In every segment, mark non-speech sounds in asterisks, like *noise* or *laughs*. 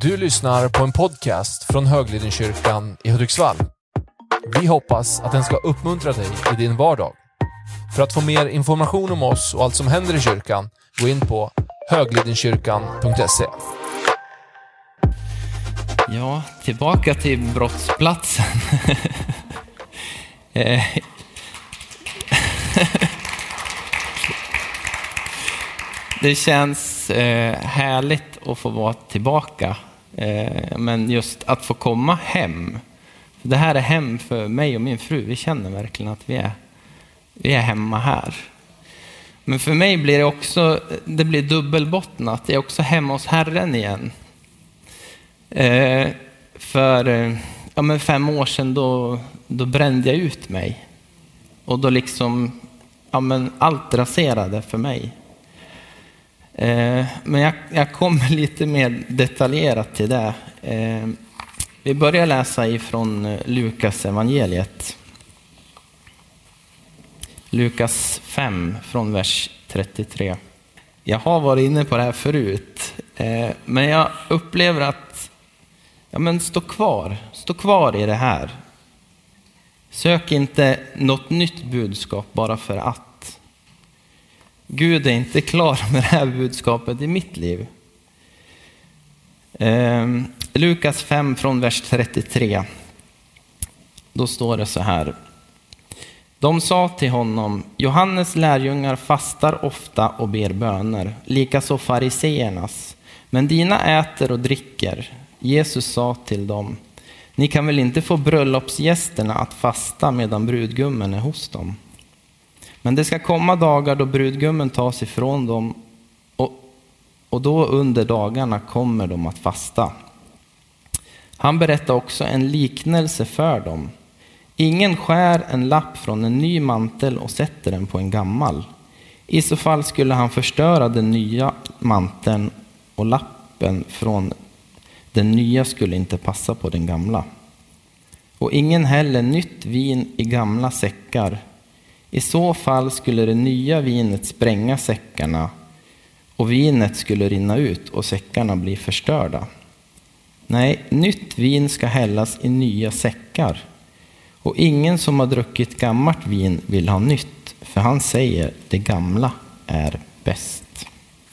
Du lyssnar på en podcast från Höglidenkyrkan i Hudiksvall. Vi hoppas att den ska uppmuntra dig i din vardag. För att få mer information om oss och allt som händer i kyrkan, gå in på höglidenkyrkan.se. Ja, tillbaka till brottsplatsen. *laughs* Eh. *laughs* Det känns eh, härligt att få vara tillbaka. Eh, men just att få komma hem. Det här är hem för mig och min fru. Vi känner verkligen att vi är, vi är hemma här. Men för mig blir det också det blir dubbelbottnat. Det är också hemma hos Herren igen. Eh, för eh, ja, men fem år sedan då, då brände jag ut mig. Och då liksom, ja, men allt raserade för mig. Eh, men jag, jag kommer *laughs* lite mer detaljerat till det. Eh, vi börjar läsa ifrån eh, Lukas evangeliet. Lukas 5 från vers 33. Jag har varit inne på det här förut, men jag upplever att ja, men stå kvar, stå kvar i det här. Sök inte något nytt budskap bara för att. Gud är inte klar med det här budskapet i mitt liv. Eh, Lukas 5 från vers 33. Då står det så här. De sa till honom, Johannes lärjungar fastar ofta och ber böner, likaså fariseernas, men dina äter och dricker. Jesus sa till dem, ni kan väl inte få bröllopsgästerna att fasta medan brudgummen är hos dem? Men det ska komma dagar då brudgummen tas ifrån dem och, och då under dagarna kommer de att fasta. Han berättar också en liknelse för dem. Ingen skär en lapp från en ny mantel och sätter den på en gammal. I så fall skulle han förstöra den nya manteln och lappen från den nya skulle inte passa på den gamla. Och ingen häller nytt vin i gamla säckar. I så fall skulle det nya vinet spränga säckarna och vinet skulle rinna ut och säckarna bli förstörda. Nej, nytt vin ska hällas i nya säckar. Och ingen som har druckit gammalt vin vill ha nytt, för han säger det gamla är bäst.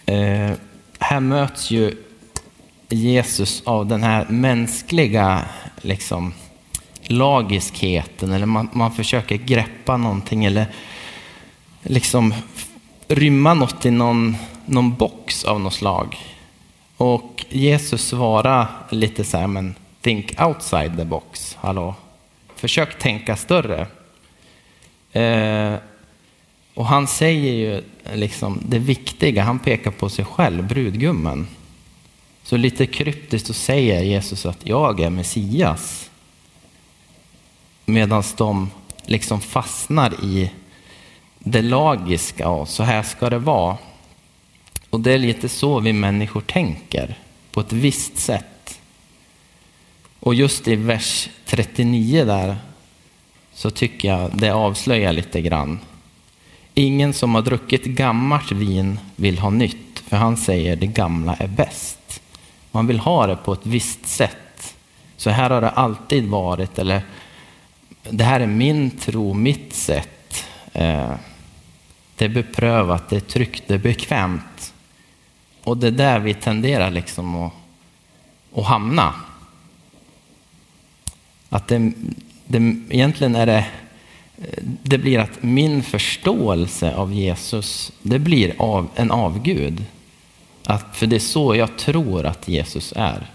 Eh, här möts ju Jesus av den här mänskliga liksom, lagiskheten, eller man, man försöker greppa någonting eller liksom rymma något i någon, någon box av något slag. Och Jesus svarar lite så här, men think outside the box, hallå? Försök tänka större. Eh, och han säger ju liksom det viktiga, han pekar på sig själv, brudgummen. Så lite kryptiskt så säger Jesus att jag är Messias. Medan de liksom fastnar i det lagiska och så här ska det vara. Och det är lite så vi människor tänker, på ett visst sätt. Och just i vers 39 där så tycker jag det avslöjar lite grann. Ingen som har druckit gammalt vin vill ha nytt, för han säger det gamla är bäst. Man vill ha det på ett visst sätt. Så här har det alltid varit, eller det här är min tro, mitt sätt. Eh, det är beprövat, det är tryggt, det är bekvämt. Och det är där vi tenderar liksom att, att hamna. Att det, det, egentligen är det, det blir att min förståelse av Jesus, det blir av, en avgud. Att, för det är så jag tror att Jesus är.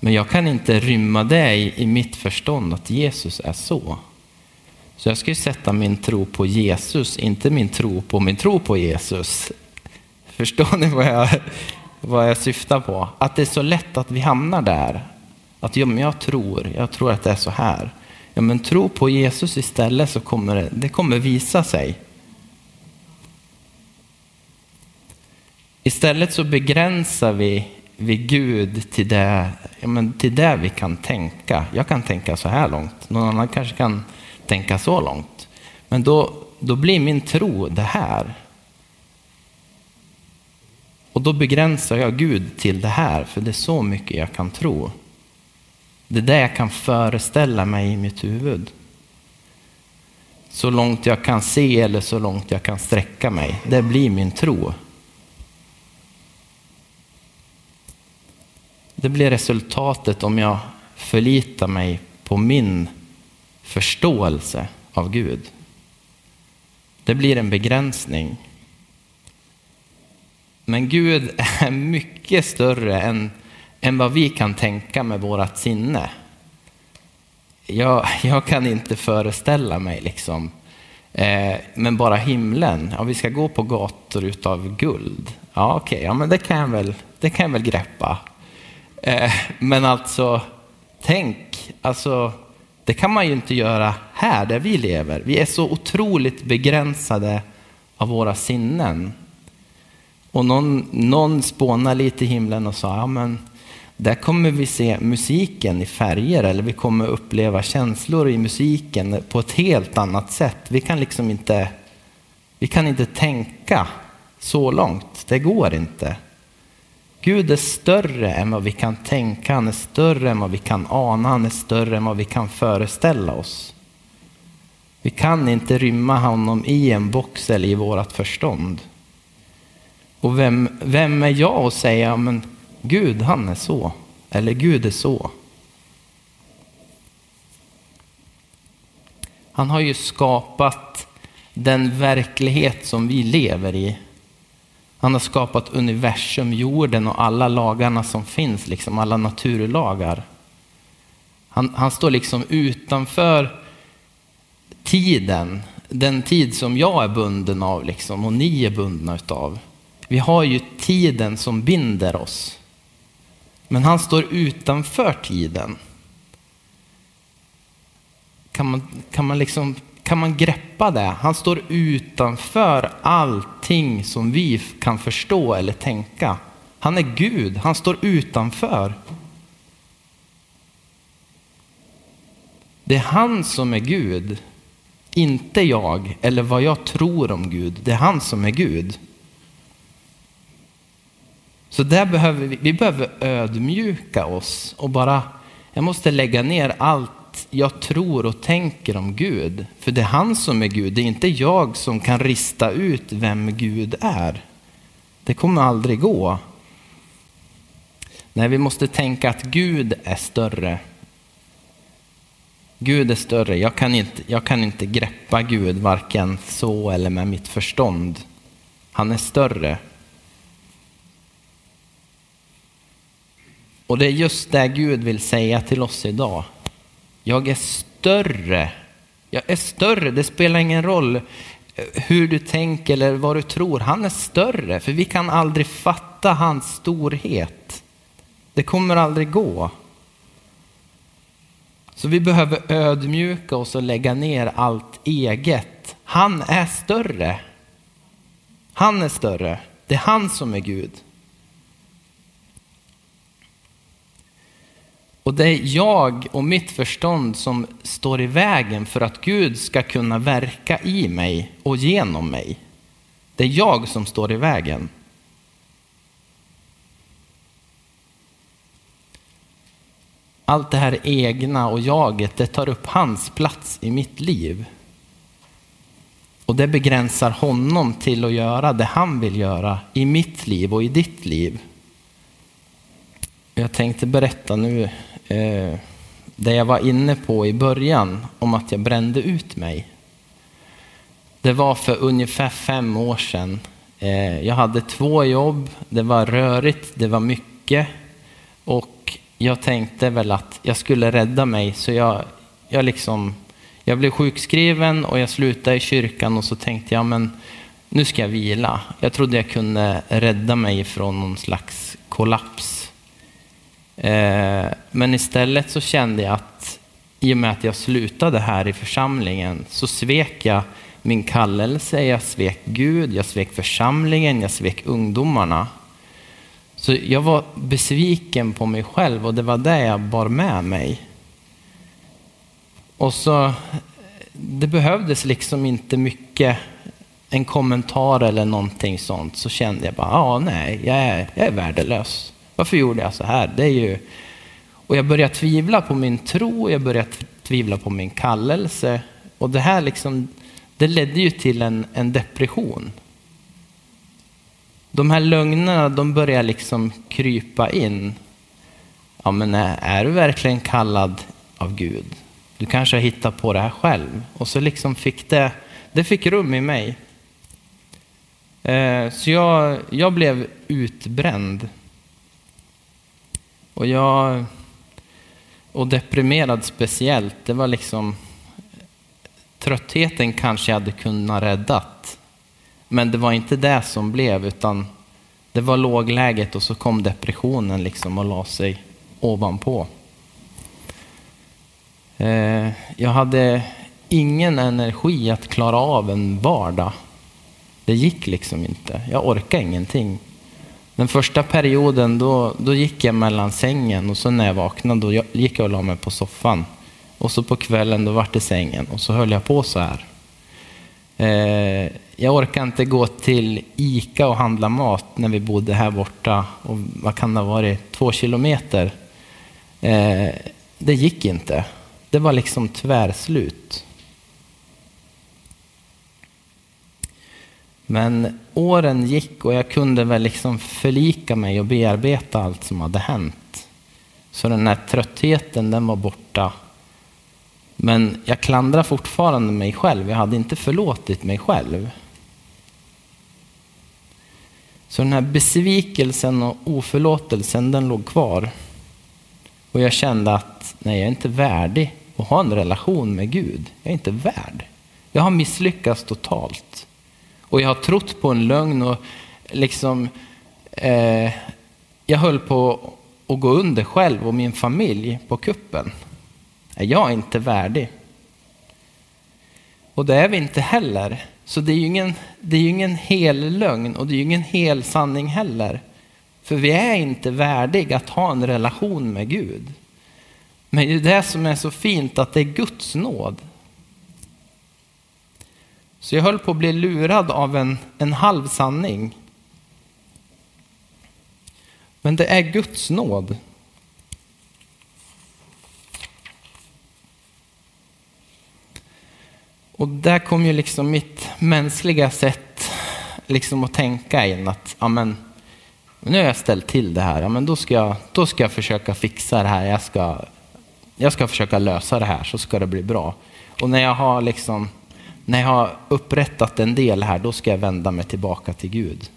Men jag kan inte rymma det i, i mitt förstånd att Jesus är så. Så jag ska ju sätta min tro på Jesus, inte min tro på min tro på Jesus. Förstår ni vad jag, vad jag syftar på? Att det är så lätt att vi hamnar där. Att ja, men jag tror, jag tror att det är så här. Ja, men tro på Jesus istället så kommer det, det kommer visa sig. Istället så begränsar vi, vid Gud till det, ja, men till det vi kan tänka. Jag kan tänka så här långt, någon annan kanske kan tänka så långt. Men då, då blir min tro det här. Och då begränsar jag Gud till det här, för det är så mycket jag kan tro. Det är det jag kan föreställa mig i mitt huvud. Så långt jag kan se eller så långt jag kan sträcka mig. Det blir min tro. Det blir resultatet om jag förlitar mig på min förståelse av Gud. Det blir en begränsning. Men Gud är mycket större än, än vad vi kan tänka med vårt sinne. Jag, jag kan inte föreställa mig liksom. Eh, men bara himlen, ja, vi ska gå på gator utav guld. Ja, okej, okay, ja, men det kan jag väl, det kan jag väl greppa. Eh, men alltså, tänk, alltså, det kan man ju inte göra här där vi lever. Vi är så otroligt begränsade av våra sinnen. Och någon, någon spånade lite i himlen och sa, ja men där kommer vi se musiken i färger eller vi kommer uppleva känslor i musiken på ett helt annat sätt. Vi kan liksom inte, vi kan inte tänka så långt. Det går inte. Gud är större än vad vi kan tänka, han är större än vad vi kan ana, han är större än vad vi kan föreställa oss. Vi kan inte rymma honom i en box eller i vårt förstånd. Och vem, vem är jag att säga, men Gud han är så, eller Gud är så. Han har ju skapat den verklighet som vi lever i. Han har skapat universum, jorden och alla lagarna som finns, liksom alla naturlagar. Han, han står liksom utanför tiden, den tid som jag är bunden av liksom, och ni är bundna utav. Vi har ju tiden som binder oss. Men han står utanför tiden. Kan man, kan man, liksom, kan man greppa det? Han står utanför allting som vi kan förstå eller tänka. Han är Gud, han står utanför. Det är han som är Gud, inte jag eller vad jag tror om Gud. Det är han som är Gud. Så där behöver vi, vi behöver ödmjuka oss och bara, jag måste lägga ner allt jag tror och tänker om Gud. För det är han som är Gud, det är inte jag som kan rista ut vem Gud är. Det kommer aldrig gå. Nej, vi måste tänka att Gud är större. Gud är större. Jag kan inte, jag kan inte greppa Gud varken så eller med mitt förstånd. Han är större. Och det är just det Gud vill säga till oss idag. Jag är större. Jag är större. Det spelar ingen roll eh, hur du tänker eller vad du tror. Han är större, för vi kan aldrig fatta hans storhet. Det kommer aldrig gå. Så vi behöver ödmjuka oss och lägga ner allt eget. Han är större. Han är större. Det är han som är Gud. Och det är jag och mitt förstånd som står i vägen för att Gud ska kunna verka i mig och genom mig. Det är jag som står i vägen. Allt det här egna och jaget, det tar upp hans plats i mitt liv. Och det begränsar honom till att göra det han vill göra i mitt liv och i ditt liv. Jag tänkte berätta nu eh, det jag var inne på i början om att jag brände ut mig. Det var för ungefär fem år sedan. Eh, jag hade två jobb, det var rörigt, det var mycket och jag tänkte väl att jag skulle rädda mig så jag, jag, liksom, jag blev sjukskriven och jag slutade i kyrkan och så tänkte jag men nu ska jag vila. Jag trodde jag kunde rädda mig från någon slags kollaps Eh, men istället så kände jag att i och med att jag slutade här i församlingen så svek jag min kallelse, jag svek Gud, jag svek församlingen, jag svek ungdomarna. Så jag var besviken på mig själv och det var det jag bar med mig. Och så, det behövdes liksom inte mycket en kommentar eller någonting sånt så kände jag bara, ja nej, jag är, jag är värdelös. Varför gjorde jag så här? Det är ju... Och jag började tvivla på min tro, jag började tvivla på min kallelse. Och det här liksom, det ledde ju till en, en depression. De här lögnerna, de börjar liksom krypa in. Ja, men är, är du verkligen kallad av Gud? Du kanske har hittat på det här själv. Och så liksom fick det, det fick rum i mig. Eh, så jag, jag blev utbränd. Och jag, och deprimerad speciellt, det var liksom tröttheten kanske jag hade kunnat räddat. Men det var inte det som blev, utan det var lågläget och så kom depressionen liksom och la sig ovanpå. Eh, jag hade ingen energi att klara av en vardag. Det gick liksom inte. Jag orkade ingenting. Den första perioden då, då gick jag mellan sängen och så när jag vaknade då gick jag och la mig på soffan. Och så på kvällen då vart det sängen och så höll jag på så här. Eh, jag orkade inte gå till Ica och handla mat när vi bodde här borta. Och vad kan det ha varit? Två kilometer. Eh, det gick inte. Det var liksom tvärslut. Men åren gick och jag kunde väl liksom förlika mig och bearbeta allt som hade hänt. Så den här tröttheten, den var borta. Men jag klandrar fortfarande mig själv. Jag hade inte förlåtit mig själv. Så den här besvikelsen och oförlåtelsen, den låg kvar. Och jag kände att nej, jag är inte värdig att ha en relation med Gud. Jag är inte värd. Jag har misslyckats totalt. Och jag har trott på en lögn och liksom eh, jag höll på att gå under själv och min familj på kuppen. Jag är inte värdig. Och det är vi inte heller. Så det är ju ingen, det är ingen hel lögn och det är ju ingen hel sanning heller. För vi är inte värdiga att ha en relation med Gud. Men det är det som är så fint, att det är Guds nåd. Så jag höll på att bli lurad av en, en halv sanning. Men det är Guds nåd. Och där kom ju liksom mitt mänskliga sätt liksom att tänka in att amen, nu har jag ställt till det här, amen, då, ska jag, då ska jag försöka fixa det här, jag ska, jag ska försöka lösa det här så ska det bli bra. Och när jag har liksom när jag har upprättat en del här, då ska jag vända mig tillbaka till Gud.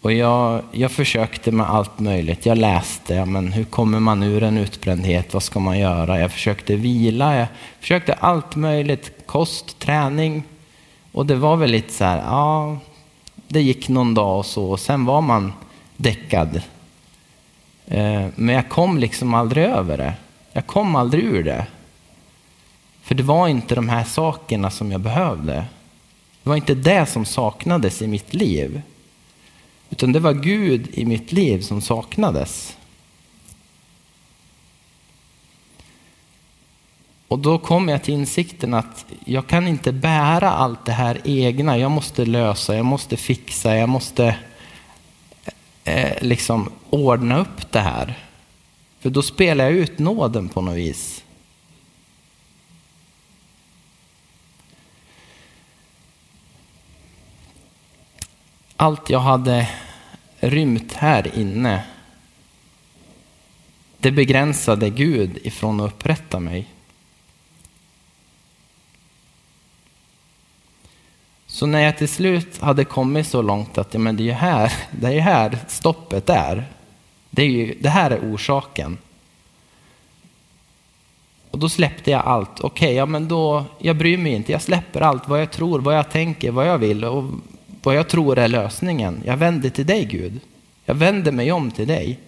Och jag, jag försökte med allt möjligt. Jag läste, ja, men hur kommer man ur en utbrändhet? Vad ska man göra? Jag försökte vila, jag försökte allt möjligt. Kost, träning. Och det var väl lite så här, ja, det gick någon dag och så. Och sen var man däckad. Eh, men jag kom liksom aldrig över det. Jag kom aldrig ur det. För det var inte de här sakerna som jag behövde. Det var inte det som saknades i mitt liv. Utan det var Gud i mitt liv som saknades. Och då kom jag till insikten att jag kan inte bära allt det här egna. Jag måste lösa, jag måste fixa, jag måste eh, liksom ordna upp det här. För då spelar jag ut nåden på något vis. Allt jag hade rymt här inne, det begränsade Gud ifrån att upprätta mig. Så när jag till slut hade kommit så långt att ja, men det är här, det är här stoppet är. Det, är ju, det här är orsaken. Och då släppte jag allt. Okej, okay, ja men då, jag bryr mig inte. Jag släpper allt, vad jag tror, vad jag tänker, vad jag vill. Och vad jag tror är lösningen. Jag vänder till dig Gud. Jag vänder mig om till dig.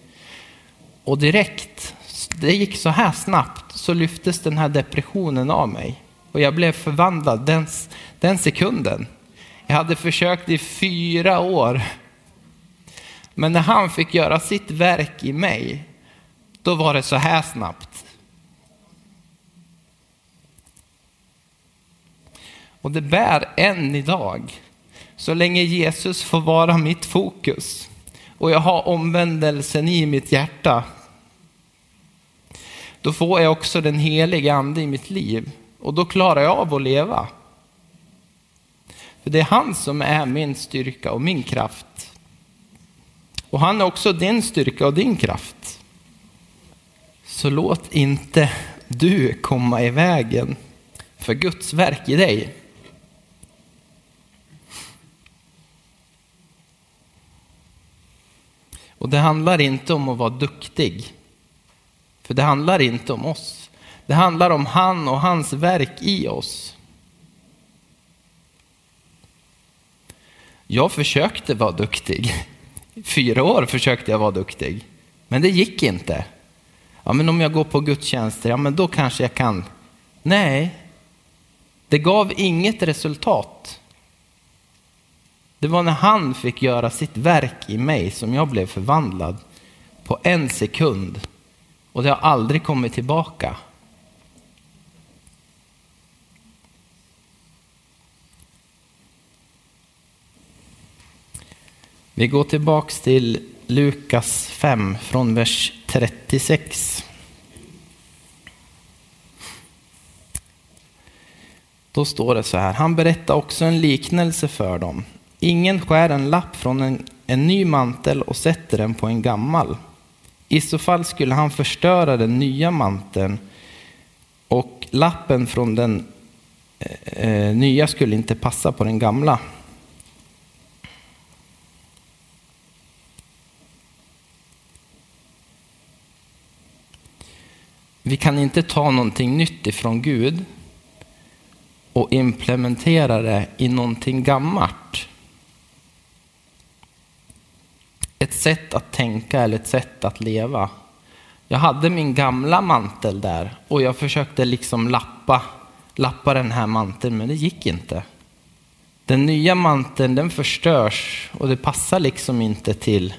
Och direkt, det gick så här snabbt, så lyftes den här depressionen av mig. Och jag blev förvandlad den, den sekunden. Jag hade försökt i fyra år. Men när han fick göra sitt verk i mig, då var det så här snabbt. Och det bär än idag. Så länge Jesus får vara mitt fokus och jag har omvändelsen i mitt hjärta, då får jag också den heliga ande i mitt liv och då klarar jag av att leva. För det är han som är min styrka och min kraft. Och han är också din styrka och din kraft. Så låt inte du komma i vägen för Guds verk i dig. Och det handlar inte om att vara duktig. För det handlar inte om oss. Det handlar om han och hans verk i oss. Jag försökte vara duktig. Fyra år försökte jag vara duktig. Men det gick inte. Ja, men om jag går på gudstjänster, ja men då kanske jag kan. Nej, det gav inget resultat. Det var när han fick göra sitt verk i mig som jag blev förvandlad på en sekund. Och det har aldrig kommit tillbaka. Vi går tillbaks till Lukas 5 från vers 36. Då står det så här. Han berättar också en liknelse för dem. Ingen skär en lapp från en, en ny mantel och sätter den på en gammal. I så fall skulle han förstöra den nya manteln och lappen från den eh, eh nya skulle inte passa på den gamla. Vi kan inte ta någonting nytt ifrån Gud och implementera det i någonting gammalt. Ett sätt att tänka eller ett sätt att leva. Jag hade min gamla mantel där och jag försökte liksom lappa, lappa den här manteln, men det gick inte. Den nya manteln den förstörs och det passar liksom inte till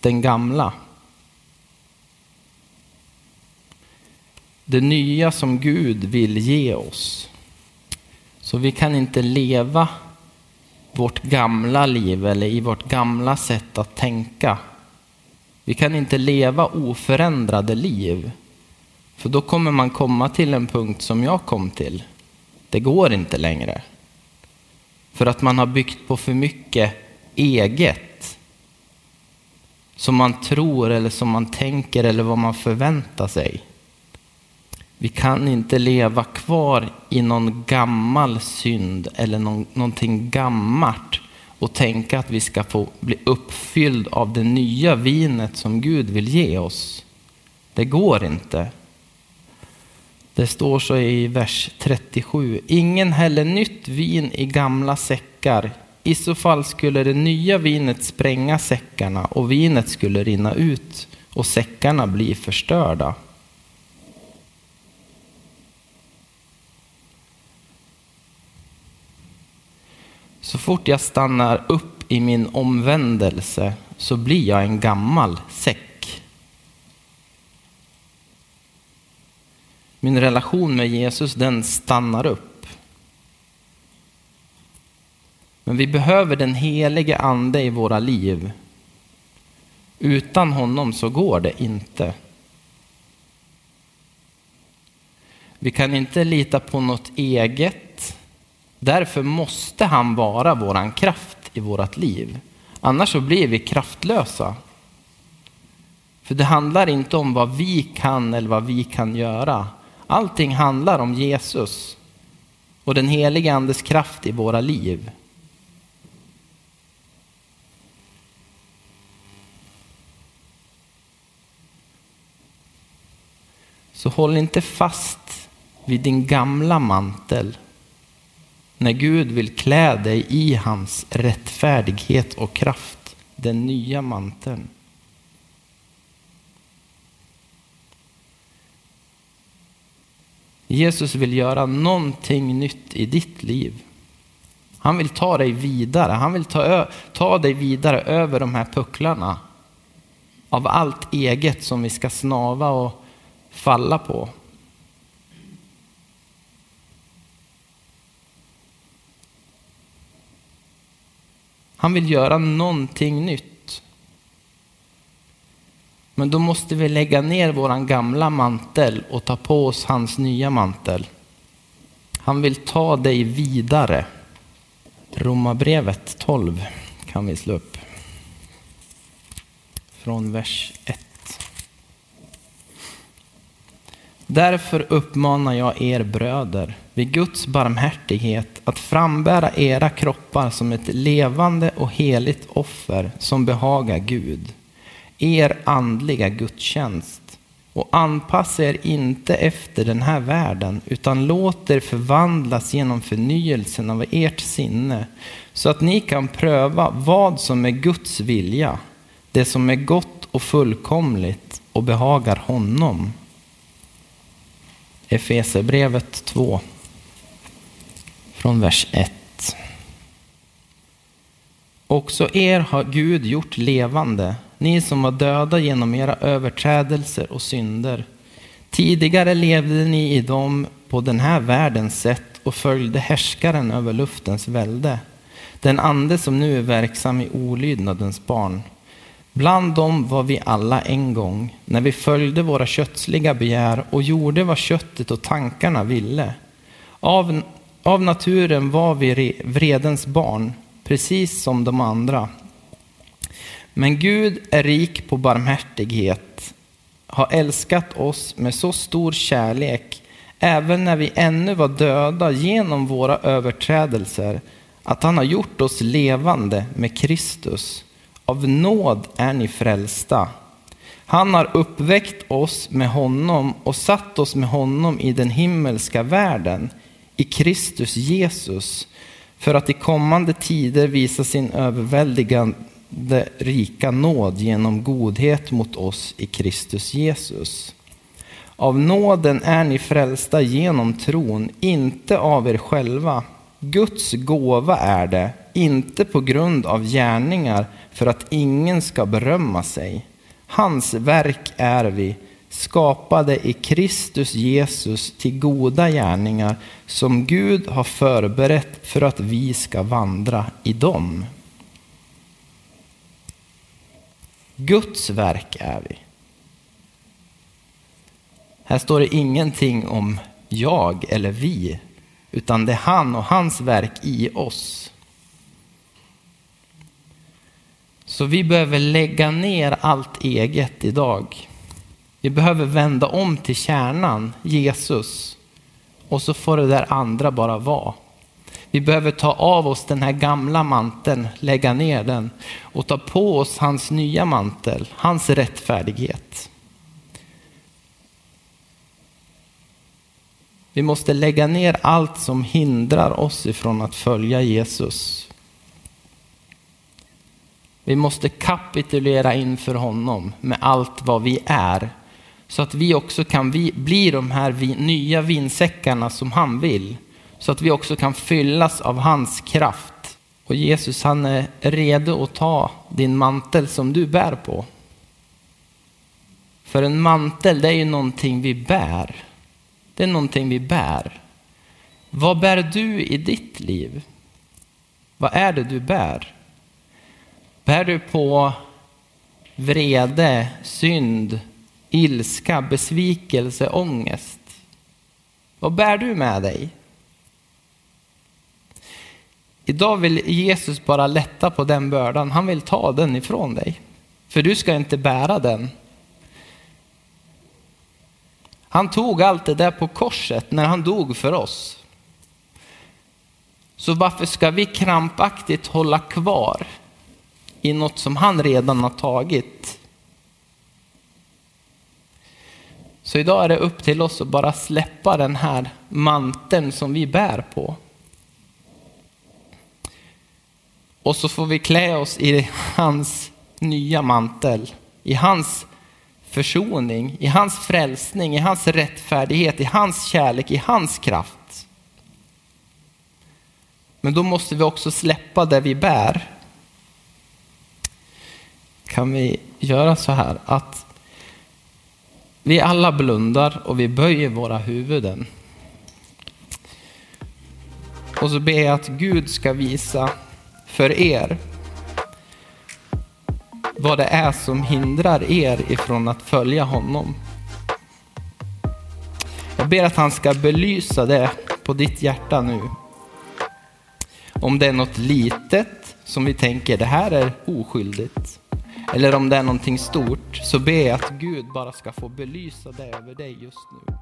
den gamla. det nya som Gud vill ge oss. Så vi kan inte leva vårt gamla liv eller i vårt gamla sätt att tänka. Vi kan inte leva oförändrade liv. För då kommer man komma till en punkt som jag kom till. Det går inte längre. För att man har byggt på för mycket eget. Som man tror eller som man tänker eller vad man förväntar sig. Vi kan inte leva kvar i någon gammal synd eller någon, någonting gammalt och tänka att vi ska få bli uppfylld av det nya vinet som Gud vill ge oss. Det går inte. Det står så i vers 37. Ingen häller nytt vin i gamla säckar. I så fall skulle det nya vinet spränga säckarna och vinet skulle rinna ut och säckarna bli förstörda. Så fort jag stannar upp i min omvändelse så blir jag en gammal säck. Min relation med Jesus den stannar upp. Men vi behöver den helige ande i våra liv. Utan honom så går det inte. Vi kan inte lita på något eget Därför måste han vara våran kraft i vårt liv. Annars så blir vi kraftlösa. För det handlar inte om vad vi kan eller vad vi kan göra. Allting handlar om Jesus och den helige andes kraft i våra liv. Så håll inte fast vid din gamla mantel när Gud vill klä dig i hans rättfärdighet och kraft, den nya manteln. Jesus vill göra någonting nytt i ditt liv. Han vill ta dig vidare. Han vill ta, ta dig vidare över de här pucklarna av allt eget som vi ska snava och falla på. Han vill göra någonting nytt. Men då måste vi lägga ner våran gamla mantel och ta på oss hans nya mantel. Han vill ta dig vidare. Romarbrevet 12 kan vi slå upp. Från vers 1. Därför uppmanar jag er bröder vid Guds barmhärtighet att frambära era kroppar som ett levande och heligt offer som behagar Gud, er andliga gudstjänst. Och anpassa er inte efter den här världen, utan låt er förvandlas genom förnyelsen av ert sinne, så att ni kan pröva vad som är Guds vilja, det som är gott och fullkomligt och behagar honom. Efesebrevet 2, från vers 1. Också er har Gud gjort levande, ni som var döda genom era överträdelser och synder. Tidigare levde ni i dem på den här världens sätt och följde härskaren över luftens välde, den ande som nu är verksam i olydnadens barn. Bland dem var vi alla en gång, när vi följde våra kötsliga begär och gjorde vad köttet och tankarna ville. Av, av naturen var vi vredens barn, precis som de andra. Men Gud är rik på barmhärtighet, har älskat oss med så stor kärlek, även när vi ännu var döda genom våra överträdelser, att han har gjort oss levande med Kristus. Av nåd är ni frälsta. Han har uppväckt oss med honom och satt oss med honom i den himmelska världen, i Kristus Jesus, för att i kommande tider visa sin överväldigande rika nåd genom godhet mot oss i Kristus Jesus. Av nåden är ni frälsta genom tron, inte av er själva. Guds gåva är det, inte på grund av gärningar för att ingen ska berömma sig. Hans verk är vi, skapade i Kristus Jesus till goda gärningar som Gud har förberett för att vi ska vandra i dem. Guds verk är vi. Här står det ingenting om jag eller vi, utan det är han och hans verk i oss. Så vi behöver lägga ner allt eget idag. Vi behöver vända om till kärnan, Jesus. Och så får det där andra bara vara. Vi behöver ta av oss den här gamla manteln, lägga ner den och ta på oss hans nya mantel, hans rättfärdighet. Vi måste lägga ner allt som hindrar oss ifrån att följa Jesus. Vi måste kapitulera inför honom med allt vad vi är. Så att vi också kan bli de här nya vinsäckarna som han vill. Så att vi också kan fyllas av hans kraft. Och Jesus han är redo att ta din mantel som du bär på. För en mantel det är ju någonting vi bär. Det är någonting vi bär. Vad bär du i ditt liv? Vad är det du bär? Bär du på vrede, synd, ilska, besvikelse, ångest? Vad bär du med dig? Idag vill Jesus bara lätta på den bördan. Han vill ta den ifrån dig. För du ska inte bära den. Han tog allt det där på korset när han dog för oss. Så varför ska vi krampaktigt hålla kvar i något som han redan har tagit? Så idag är det upp till oss att bara släppa den här manteln som vi bär på. Och så får vi klä oss i hans nya mantel, i hans försoning, i hans frälsning, i hans rättfärdighet, i hans kärlek, i hans kraft. Men då måste vi också släppa det vi bär. Kan vi göra så här att vi alla blundar och vi böjer våra huvuden. Och så ber jag att Gud ska visa för er vad det är som hindrar er ifrån att följa honom. Jag ber att han ska belysa det på ditt hjärta nu. Om det är något litet som vi tänker, det här är oskyldigt. Eller om det är någonting stort, så ber jag att Gud bara ska få belysa det över dig just nu.